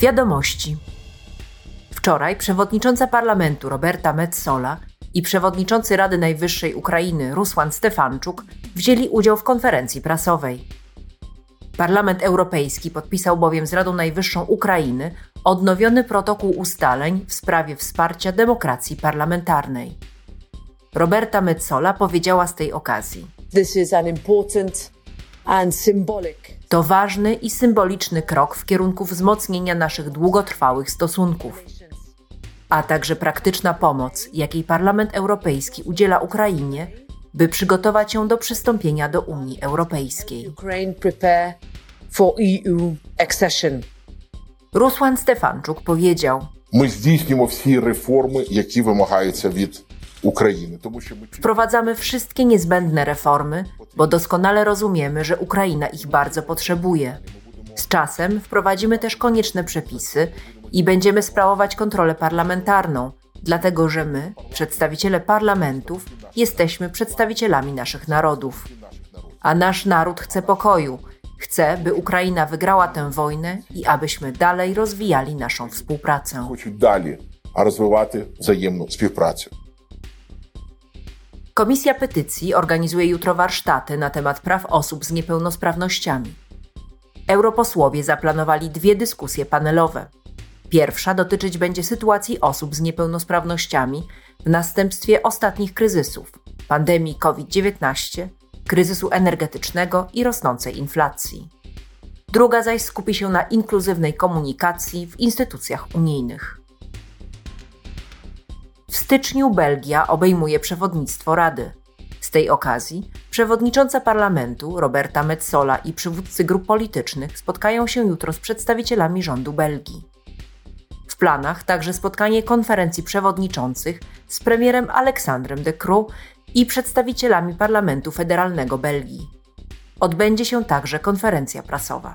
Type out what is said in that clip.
Wiadomości. Wczoraj przewodnicząca parlamentu Roberta Metsola i przewodniczący Rady Najwyższej Ukrainy Rusłan Stefanczuk wzięli udział w konferencji prasowej. Parlament Europejski podpisał bowiem z Radą Najwyższą Ukrainy odnowiony protokół ustaleń w sprawie wsparcia demokracji parlamentarnej. Roberta Metsola powiedziała z tej okazji: This is an important To ważny i symboliczny krok w kierunku wzmocnienia naszych długotrwałych stosunków, a także praktyczna pomoc, jakiej Parlament Europejski udziela Ukrainie, by przygotować ją do przystąpienia do Unii Europejskiej. Ukraine prepare for EU accession. Rusłan Stefanczuk powiedział: Ми здійснюємо всі реформи, які вимагаються від України, тому що ми Wprowadzamy wszystkie niezbędne reformy, bo doskonale rozumiemy, że Ukraina ich bardzo potrzebuje. Z czasem wprowadzimy też konieczne przepisy i będziemy sprawować kontrolę parlamentarną, dlatego że my, przedstawiciele parlamentów, jesteśmy przedstawicielami naszych narodów. A nasz naród chce pokoju, chce, by Ukraina wygrała tę wojnę i abyśmy dalej rozwijali naszą współpracę. хочуть далі розвивати взаємну співпрацю. Komisja Petycji organizuje jutro warsztaty na temat praw osób z niepełnosprawnościami. Europosłowie zaplanowali dwie dyskusje panelowe. Pierwsza dotyczyć będzie sytuacji osób z niepełnosprawnościami w następstwie ostatnich kryzysów pandemii COVID-19, kryzysu energetycznego i rosnącej inflacji. Druga zaś skupi się na inkluzywnej komunikacji w instytucjach unijnych. Styczniu Belgia obejmuje przewodnictwo Rady. Z tej okazji przewodnicząca parlamentu Roberta Metsola i przywódcy grup politycznych spotkają się jutro z przedstawicielami rządu Belgii. W planach także spotkanie konferencji przewodniczących z premierem Aleksandrem De Croo i przedstawicielami parlamentu federalnego Belgii. Odbędzie się także konferencja prasowa.